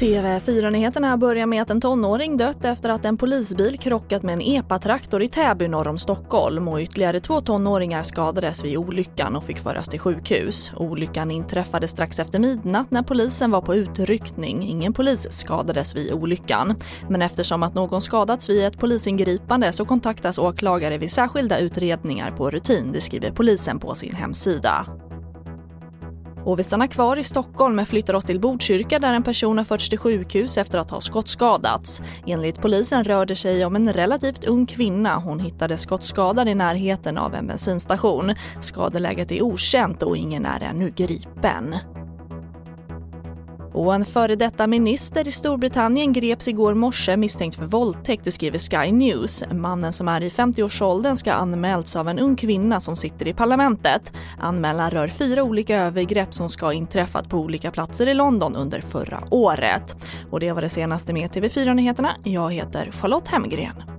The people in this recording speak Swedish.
TV4-nyheterna börjar med att en tonåring dött efter att en polisbil krockat med en epatraktor i Täby norr om Stockholm och ytterligare två tonåringar skadades vid olyckan och fick föras till sjukhus. Olyckan inträffade strax efter midnatt när polisen var på utryckning. Ingen polis skadades vid olyckan. Men eftersom att någon skadats vid ett polisingripande så kontaktas åklagare vid särskilda utredningar på rutin, det skriver polisen på sin hemsida. Och vi stannar kvar i Stockholm men flyttar oss till Botkyrka där en person har förts till sjukhus efter att ha skottskadats. Enligt polisen rör det sig om en relativt ung kvinna. Hon hittades skottskadad i närheten av en bensinstation. Skadeläget är okänt och ingen är ännu gripen. Och en före detta minister i Storbritannien greps igår morse misstänkt för våldtäkt, det skriver Sky News. Mannen som är i 50-årsåldern ska ha anmälts av en ung kvinna som sitter i parlamentet. Anmälan rör fyra olika övergrepp som ska ha inträffat på olika platser i London under förra året. Och det var det senaste med TV4 Nyheterna. Jag heter Charlotte Hemgren.